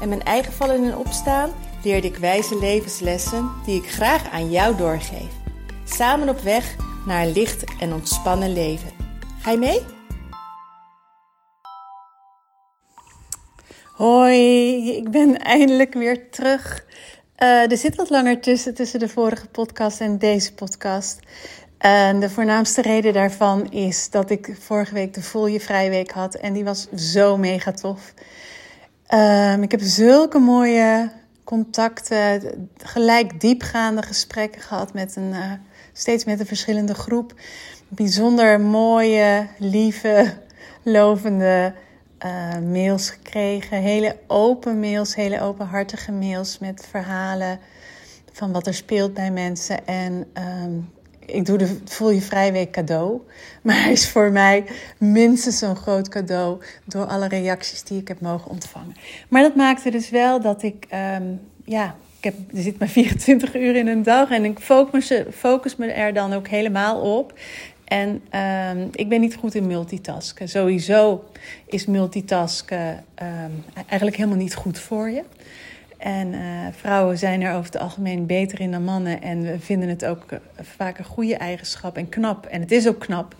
en mijn eigen vallen en opstaan leerde ik wijze levenslessen die ik graag aan jou doorgeef. Samen op weg naar een licht en ontspannen leven. Ga je mee? Hoi, ik ben eindelijk weer terug. Uh, er zit wat langer tussen, tussen de vorige podcast en deze podcast. En de voornaamste reden daarvan is dat ik vorige week de Voel Je Vrij Week had. En die was zo mega tof. Um, ik heb zulke mooie contacten, gelijk diepgaande gesprekken gehad met een, uh, steeds met een verschillende groep. Bijzonder mooie, lieve, lovende uh, mails gekregen. Hele open mails, hele openhartige mails met verhalen van wat er speelt bij mensen. En um, ik doe de Voel Je Vrijweek cadeau. Maar hij is voor mij minstens zo'n groot cadeau door alle reacties die ik heb mogen ontvangen. Maar dat maakte dus wel dat ik, um, ja, ik heb, er zit maar 24 uur in een dag en ik focus, focus me er dan ook helemaal op. En um, ik ben niet goed in multitasken. Sowieso is multitasken um, eigenlijk helemaal niet goed voor je. En uh, vrouwen zijn er over het algemeen beter in dan mannen. En we vinden het ook uh, vaak een goede eigenschap en knap. En het is ook knap.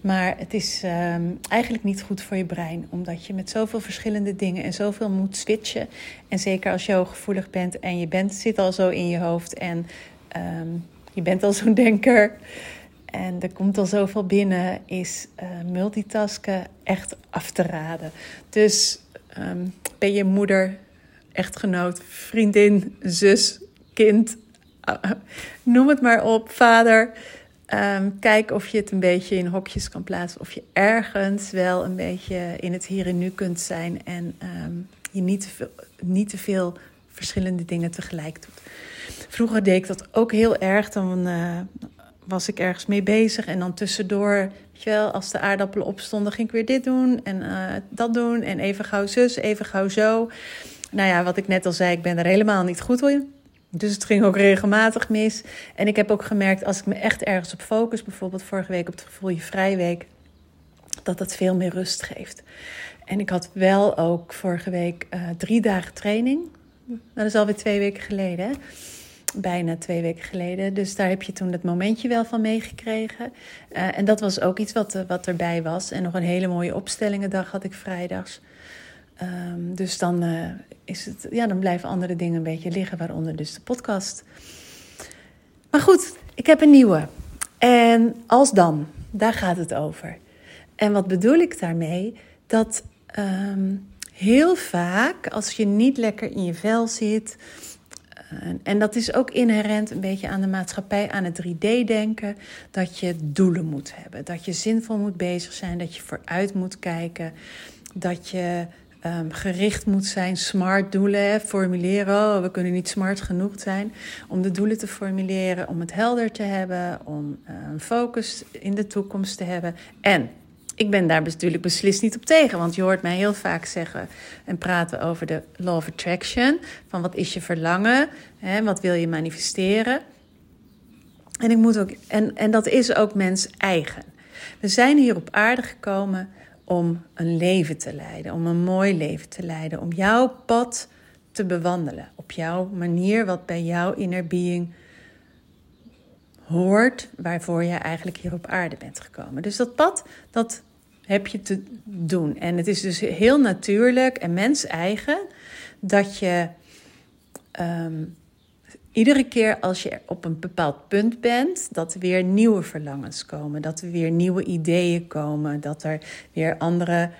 Maar het is uh, eigenlijk niet goed voor je brein. Omdat je met zoveel verschillende dingen en zoveel moet switchen. En zeker als je hooggevoelig bent en je bent, zit al zo in je hoofd. En um, je bent al zo'n denker. En er komt al zoveel binnen. Is uh, multitasken echt af te raden. Dus um, ben je moeder echtgenoot, vriendin, zus, kind, noem het maar op, vader. Um, kijk of je het een beetje in hokjes kan plaatsen. Of je ergens wel een beetje in het hier en nu kunt zijn. En um, je niet te, veel, niet te veel verschillende dingen tegelijk doet. Vroeger deed ik dat ook heel erg. Dan uh, was ik ergens mee bezig. En dan tussendoor, weet je wel, als de aardappelen opstonden, ging ik weer dit doen en uh, dat doen. En even gauw zus, even gauw zo nou ja, wat ik net al zei, ik ben er helemaal niet goed in. Dus het ging ook regelmatig mis. En ik heb ook gemerkt, als ik me echt ergens op focus, bijvoorbeeld vorige week op het gevoel je vrijweek, dat dat veel meer rust geeft. En ik had wel ook vorige week uh, drie dagen training. Dat is alweer twee weken geleden. Bijna twee weken geleden. Dus daar heb je toen het momentje wel van meegekregen. Uh, en dat was ook iets wat, uh, wat erbij was. En nog een hele mooie opstellingendag had ik vrijdags. Um, dus dan, uh, is het, ja, dan blijven andere dingen een beetje liggen, waaronder dus de podcast. Maar goed, ik heb een nieuwe. En als dan, daar gaat het over. En wat bedoel ik daarmee? Dat um, heel vaak, als je niet lekker in je vel zit. Uh, en dat is ook inherent een beetje aan de maatschappij, aan het 3D-denken. Dat je doelen moet hebben. Dat je zinvol moet bezig zijn. Dat je vooruit moet kijken. Dat je um, gericht moet zijn, smart doelen formuleren. Oh, we kunnen niet smart genoeg zijn om de doelen te formuleren, om het helder te hebben, om uh, een focus in de toekomst te hebben. En ik ben daar natuurlijk beslist niet op tegen, want je hoort mij heel vaak zeggen en praten over de law of attraction. Van wat is je verlangen? Hè, wat wil je manifesteren? En, ik moet ook, en, en dat is ook mens eigen. We zijn hier op aarde gekomen om een leven te leiden, om een mooi leven te leiden, om jouw pad te bewandelen op jouw manier, wat bij jouw inner being hoort, waarvoor je eigenlijk hier op aarde bent gekomen. Dus dat pad, dat heb je te doen. En het is dus heel natuurlijk en mens eigen dat je um, iedere keer als je op een bepaald punt bent, dat er weer nieuwe verlangens komen, dat er weer nieuwe ideeën komen, dat er weer andere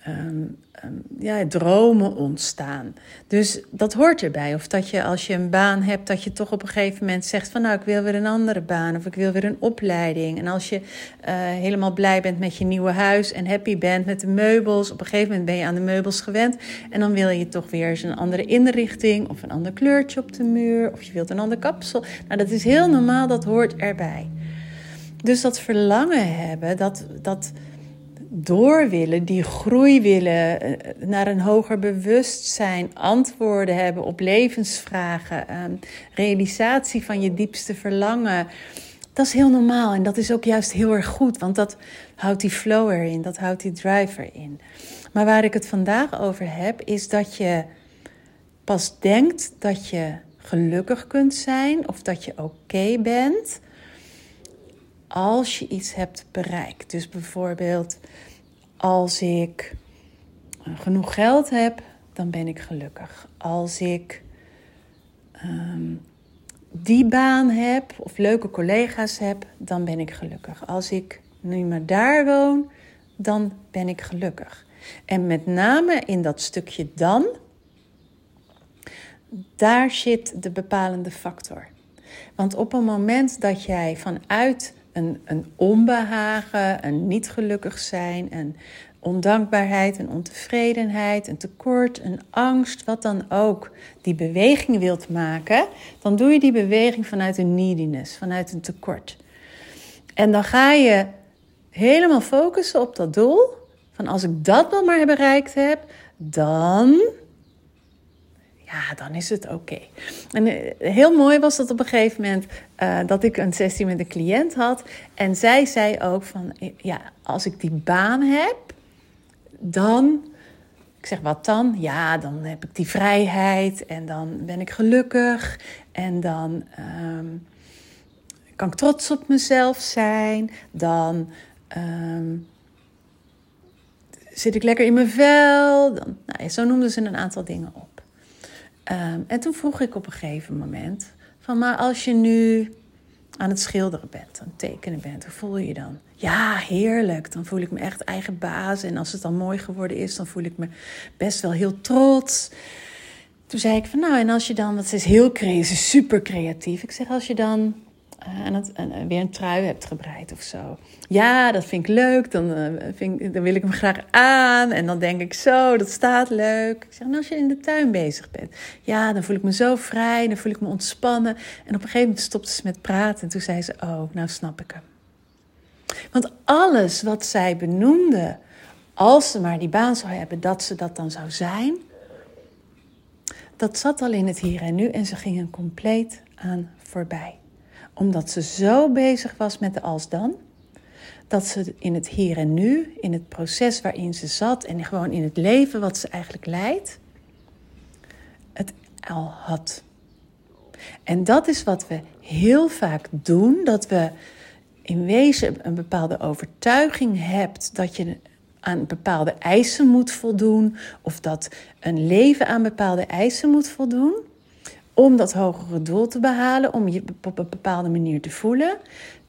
Ehm, ehm, ja, dromen ontstaan. Dus dat hoort erbij. Of dat je als je een baan hebt, dat je toch op een gegeven moment zegt van nou, ik wil weer een andere baan of ik wil weer een opleiding. En als je uh, helemaal blij bent met je nieuwe huis en happy bent met de meubels, op een gegeven moment ben je aan de meubels gewend. En dan wil je toch weer eens een andere inrichting of een ander kleurtje op de muur of je wilt een ander kapsel. Nou, dat is heel normaal, dat hoort erbij. Dus dat verlangen hebben, dat. dat door willen, die groei willen, eh, naar een hoger bewustzijn, antwoorden hebben op levensvragen, ehm, realisatie van je diepste verlangen. Dat is heel normaal en dat is ook juist heel erg goed, want dat houdt die flow erin, dat houdt die driver in. Maar waar ik het vandaag over heb, is dat je pas denkt dat je gelukkig kunt zijn of dat je oké bent als je iets hebt bereikt. Dus bijvoorbeeld als ik eh, genoeg geld heb, dan ben ik gelukkig. Als ik ehm, die baan heb of leuke collega's heb, dan ben ik gelukkig. Als ik nu maar daar woon, dan ben ik gelukkig. En met name in dat stukje dan, daar zit de bepalende factor. Want op een moment dat jij vanuit een, een onbehagen, een niet gelukkig zijn, een ondankbaarheid, een ontevredenheid, een tekort, een angst, wat dan ook, die beweging wilt maken, dan doe je die beweging vanuit een neediness, vanuit een tekort. En dan ga je helemaal focussen op dat doel. Van als ik dat wel maar bereikt heb, dan ja, dan is het oké. En eh, heel mooi was dat op een gegeven moment uh, dat ik een sessie met een cliënt had. En zij zei ook van, ja, als ik die baan heb, dan... Ik zeg, wat dan? Ja, dan heb ik die vrijheid en dan ben ik gelukkig. En dan um, kan ik trots op mezelf zijn. Dan... Um, zit ik lekker in mijn vel. Dan, nou, zo noemden ze een aantal dingen op. Um, en toen vroeg ik op een gegeven moment: van maar als je nu aan het schilderen bent, aan het tekenen bent, hoe voel je je dan? Ja, heerlijk. Dan voel ik me echt eigen baas. En als het dan mooi geworden is, dan voel ik me best wel heel trots. Toen zei ik van nou, en als je dan, dat is heel creatief, super creatief. Ik zeg, als je dan het, en weer een trui hebt gebreid of zo. Ja, dat vind ik leuk. Dan, uh, vind dan wil ik hem graag aan. En dan denk ik zo, dat staat leuk. Ik zeg, en als je in de tuin bezig bent. Ja, dan voel ik me zo vrij. Dan voel ik me ontspannen. En op een gegeven moment stopte ze met praten. En toen zei ze, oh, nou snap ik hem. Want alles wat zij benoemde, als ze maar die baan zou hebben, dat ze dat dan zou zijn. Dat zat al in het hier en nu en ze gingen compleet aan voorbij omdat ze zo bezig was met de als dan, dat ze in het hier en nu, in het proces waarin ze zat en gewoon in het leven wat ze eigenlijk leidt, het al had. En dat is wat we heel vaak doen, dat we in wezen een bepaalde overtuiging hebt dat je aan bepaalde eisen moet voldoen of dat een leven aan bepaalde eisen moet voldoen om dat hogere doel te behalen, om je op een bepaalde manier te voelen.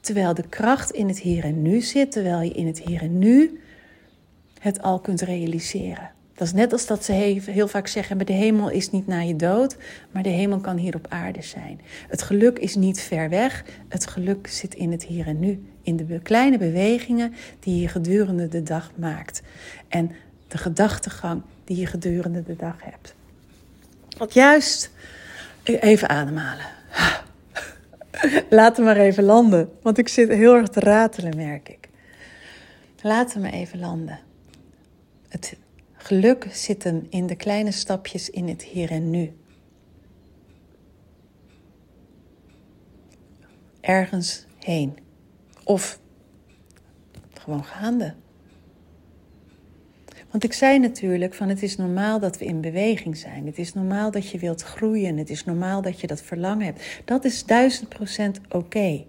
Terwijl de kracht in het hier en nu zit, terwijl je in het hier en nu het al kunt realiseren. Dat is net als dat ze heel vaak zeggen: de hemel is niet na je dood, maar de hemel kan hier op aarde zijn. Het geluk is niet ver weg, het geluk zit in het hier en nu. In de kleine bewegingen die je gedurende de dag maakt. En de gedachtegang die je gedurende de dag hebt. Want juist Even ademhalen. Laat hem maar even landen. Want ik zit heel erg te ratelen, merk ik. Laat hem even landen. Het geluk zit hem in de kleine stapjes in het hier en nu. Ergens heen. Of gewoon gaande. Want ik zei natuurlijk van het is normaal dat we in beweging zijn. Het is normaal dat je wilt groeien. Het is normaal dat je dat verlangen hebt. Dat is duizend procent oké.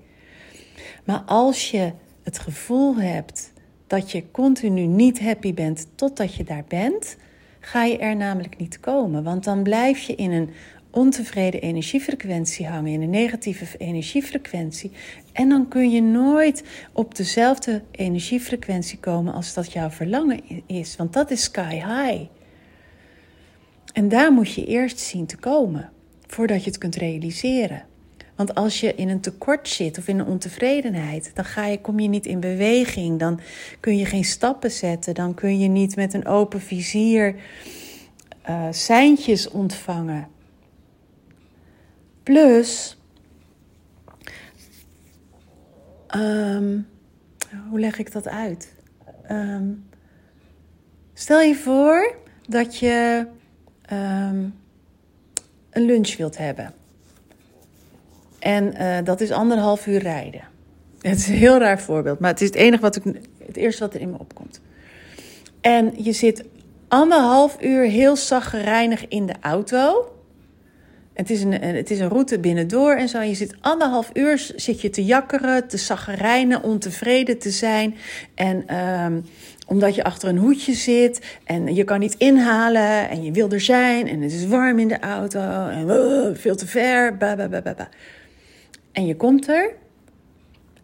Maar als je het gevoel hebt dat je continu niet happy bent totdat je daar bent, ga je er namelijk niet komen. Want dan blijf je in een ontevreden energiefrequentie hangen, in een negatieve energiefrequentie. En dan kun je nooit op dezelfde energiefrequentie komen als dat jouw verlangen is, want dat is sky high. En daar moet je eerst zien te komen voordat je het kunt realiseren. Want als je in een tekort zit of in een ontevredenheid, dan ga je, kom je niet in beweging. Dan kun je geen stappen zetten. Dan kun je niet met een open vizier uh, seintjes ontvangen. Plus, ehm, hoe leg ik dat uit? Ehm, stel je voor dat je ehm, een lunch wilt hebben. En uh, dat is anderhalf uur rijden. Het is een heel raar voorbeeld, maar het is het enige wat ik, het eerste wat er in me opkomt. En je zit anderhalf uur heel zaggerijnig in de auto. Het is, een, het is een route binnendoor en zo. Je zit anderhalf uur zit je te jakkeren, te zaggerijnen, ontevreden te zijn. En um, omdat je achter een hoedje zit en je kan niet inhalen en je wil er zijn en het is warm in de auto en uh, veel te ver. Bah. En je komt er.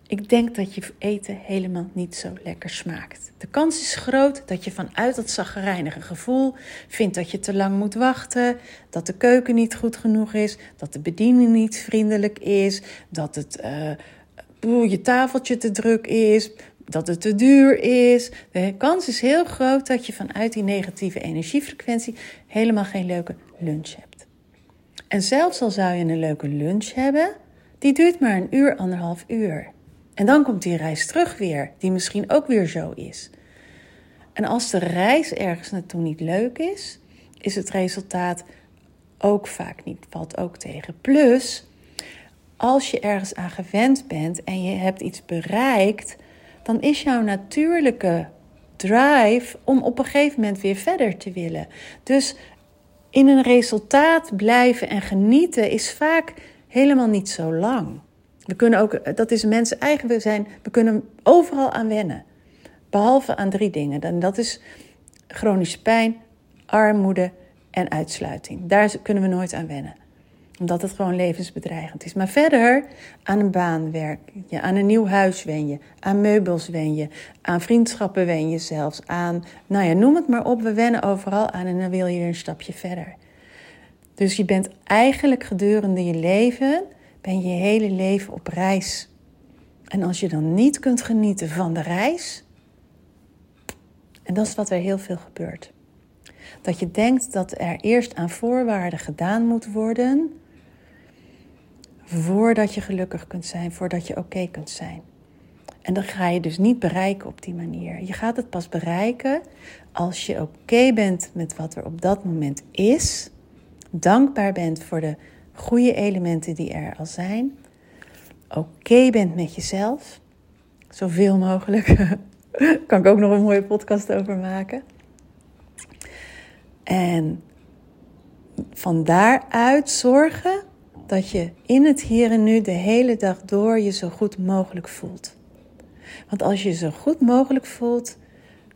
Ik denk dat je eten helemaal niet zo lekker smaakt. De kans is groot dat je vanuit dat zaggerijnige gevoel vindt dat je te lang moet wachten, dat de keuken niet goed genoeg is, dat de bediening niet vriendelijk is, dat het uh, je tafeltje te druk is, dat het te duur is. De kans is heel groot dat je vanuit die negatieve energiefrequentie helemaal geen leuke lunch hebt. En zelfs al zou je een leuke lunch hebben, die duurt maar een uur, anderhalf uur. En dan komt die reis terug weer, die misschien ook weer zo is. En als de reis ergens naartoe niet leuk is, is het resultaat ook vaak niet, valt ook tegen. Plus, als je ergens aan gewend bent en je hebt iets bereikt, dan is jouw natuurlijke drive om op een gegeven moment weer verder te willen. Dus in een resultaat blijven en genieten is vaak helemaal niet zo lang. We kunnen ook, dat is mensen eigen zijn, we kunnen overal aan wennen. Behalve aan drie dingen. En dat is chronische pijn, armoede en uitsluiting. Daar kunnen we nooit aan wennen omdat het gewoon levensbedreigend is. Maar verder aan een baan werk je, aan een nieuw huis wen je, aan meubels wen je, aan vriendschappen wen je zelfs, aan, nou ja, noem het maar op, we wennen overal aan en dan wil je een stapje verder. Dus je bent eigenlijk gedurende je leven, ben je hele leven op reis. En als je dan niet kunt genieten van de reis, en dat is wat er heel veel gebeurt. Dat je denkt dat er eerst aan voorwaarden gedaan moet worden voordat je gelukkig kunt zijn, voordat je oké kunt zijn. En dat ga je dus niet bereiken op die manier. Je gaat het pas bereiken als je oké bent met wat er op dat moment is, dankbaar bent voor de goede elementen die er al zijn, oké bent met jezelf, zoveel mogelijk. kan ik ook nog een mooie podcast over maken. En van daaruit zorgen dat je in het hier en nu de hele dag door je zo goed mogelijk voelt. Want als je zo goed mogelijk voelt,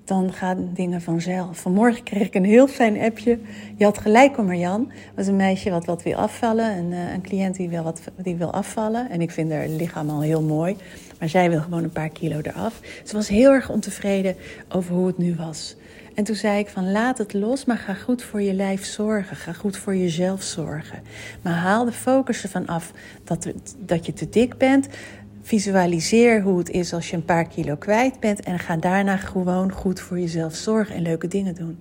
dan gaan dingen vanzelf. Vanmorgen kreeg ik een heel fijn appje. Je had gelijk om Marjan. Dat was een meisje wat wat wil afvallen. Een, uh, een cliënt die wil, wat, die wil afvallen. En ik vind haar lichaam al heel mooi. Maar zij wil gewoon een paar kilo eraf. Ze was heel erg ontevreden over hoe het nu was. En toen zei ik van laat het los, maar ga goed voor je lijf zorgen. Ga goed voor jezelf zorgen. Maar haal de focus ervan af dat, dat je te dik bent. Visualiseer hoe het is als je een paar kilo kwijt bent. En ga daarna gewoon goed voor jezelf zorgen en leuke dingen doen.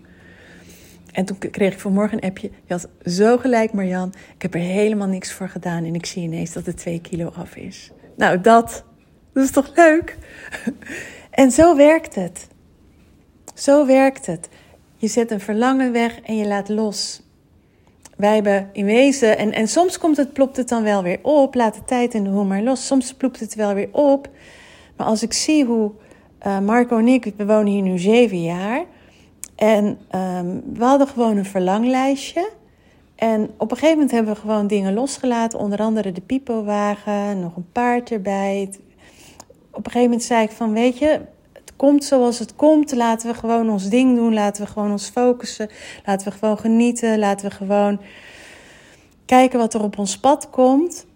En toen kreeg ik vanmorgen een appje. Je had zo gelijk, Marjan. Ik heb er helemaal niks voor gedaan. En ik zie ineens dat het twee kilo af is. Nou, dat, dat is toch leuk? En zo werkt het. Zo werkt het. Je zet een verlangen weg en je laat los. Wij hebben in wezen, en, en soms komt het, plopt het dan wel weer op. Laat de tijd in de hoe maar los. Soms plopt het wel weer op. Maar als ik zie hoe uh, Marco en ik, we wonen hier nu zeven jaar. En um, we hadden gewoon een verlanglijstje. En op een gegeven moment hebben we gewoon dingen losgelaten. Onder andere de pipowagen, nog een paard erbij. Op een gegeven moment zei ik van, weet je, komt zoals het komt. Laten we gewoon ons ding doen. Laten we gewoon ons focussen. Laten we gewoon genieten. Laten we gewoon kijken wat er op ons pad komt.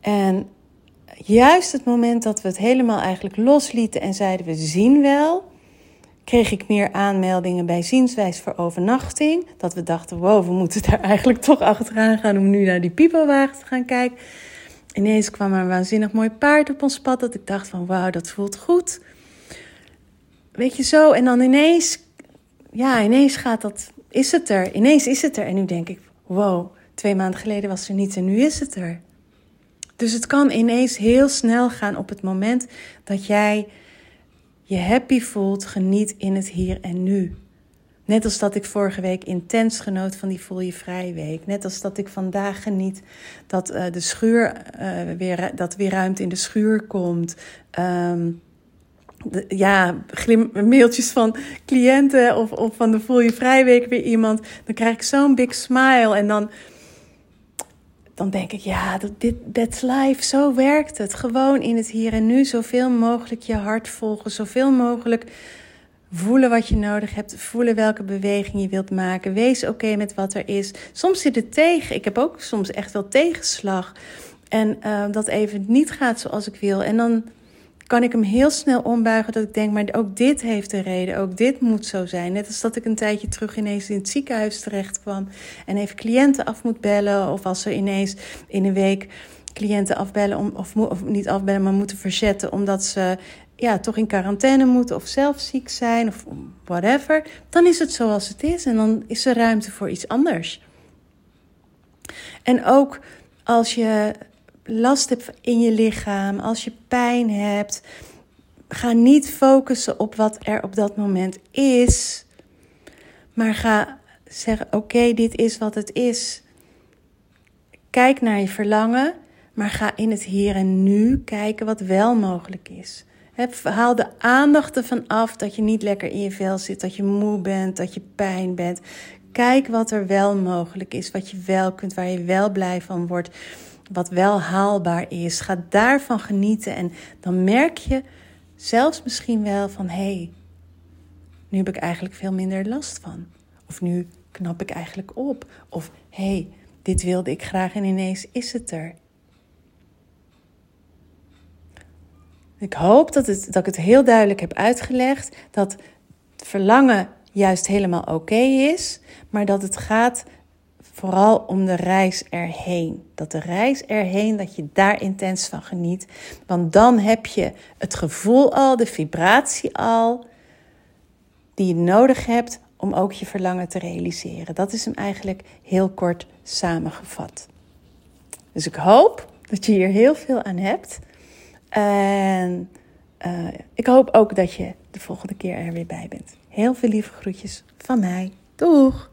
En juist het moment dat we het helemaal eigenlijk loslieten en zeiden we zien wel, kreeg ik meer aanmeldingen bij zienswijs voor overnachting. Dat we dachten, wow, we moeten daar eigenlijk toch achteraan gaan om nu naar die piepelwagen te gaan kijken. Ineens kwam er een waanzinnig mooi paard op ons pad dat ik dacht van wauw, dat voelt goed. Weet je zo, en dan ineens, ja, ineens gaat dat, is het er. Ineens is het er. En nu denk ik, wow, twee maanden geleden was er niet en nu is het er. Dus het kan ineens heel snel gaan op het moment dat jij je happy voelt, geniet in het hier en nu. Net als dat ik vorige week intens genoot van die Voel je Vrij Week. Net als dat ik vandaag geniet dat uh, de schuur uh, weer, dat weer ruimte in de schuur komt. Um, ja, glim, mailtjes van cliënten of, of van de Voel je Vrij Week weer iemand. Dan krijg ik zo'n big smile en dan dan denk ik, ja, dit, that's life, zo werkt het. Gewoon in het hier en nu zoveel mogelijk je hart volgen, zoveel mogelijk voelen wat je nodig hebt, voelen welke beweging je wilt maken. Wees oké met wat er is. Soms zit het tegen. Ik heb ook soms echt wel tegenslag. En uh, dat even niet gaat zoals ik wil. En dan kan ik hem heel snel ombuigen dat ik denk, maar ook dit heeft een reden, ook dit moet zo zijn. Net als dat ik een tijdje terug ineens in het ziekenhuis terecht kwam en even cliënten af moet bellen. Of als ze ineens in een week cliënten afbellen, om, of, of niet afbellen, maar moeten verzetten omdat ze ja, toch in quarantaine moeten of zelf ziek zijn of whatever. Dan is het zoals het is en dan is er ruimte voor iets anders. En ook als je last hebt in je lichaam, als je pijn hebt, ga niet focussen op wat er op dat moment is, maar ga zeggen: Oké, dit is wat het is. Kijk naar je verlangen, maar ga in het hier en nu kijken wat wel mogelijk is. Haal de aandacht ervan af dat je niet lekker in je vel zit, dat je moe bent, dat je pijn bent. Kijk wat er wel mogelijk is, wat je wel kunt, waar je wel blij van wordt wat wel haalbaar is. Ga daarvan genieten en dan merk je zelfs misschien wel van hé, hey, nu heb ik eigenlijk veel minder last van. Of nu knap ik eigenlijk op. Of hé, hey, dit wilde ik graag en ineens is het er. Ik hoop dat, het, dat ik het heel duidelijk heb uitgelegd dat verlangen juist helemaal oké is, maar dat het gaat vooral om de reis erheen. Dat de reis erheen, dat je daar intens van geniet. Want dan heb je het gevoel al, de vibratie al, die je nodig hebt om ook je verlangen te realiseren. Dat is hem eigenlijk heel kort samengevat. Dus ik hoop dat je hier heel veel aan hebt. En uh, ik hoop ook dat je de volgende keer er weer bij bent. Heel veel lieve groetjes van mij. Doeg!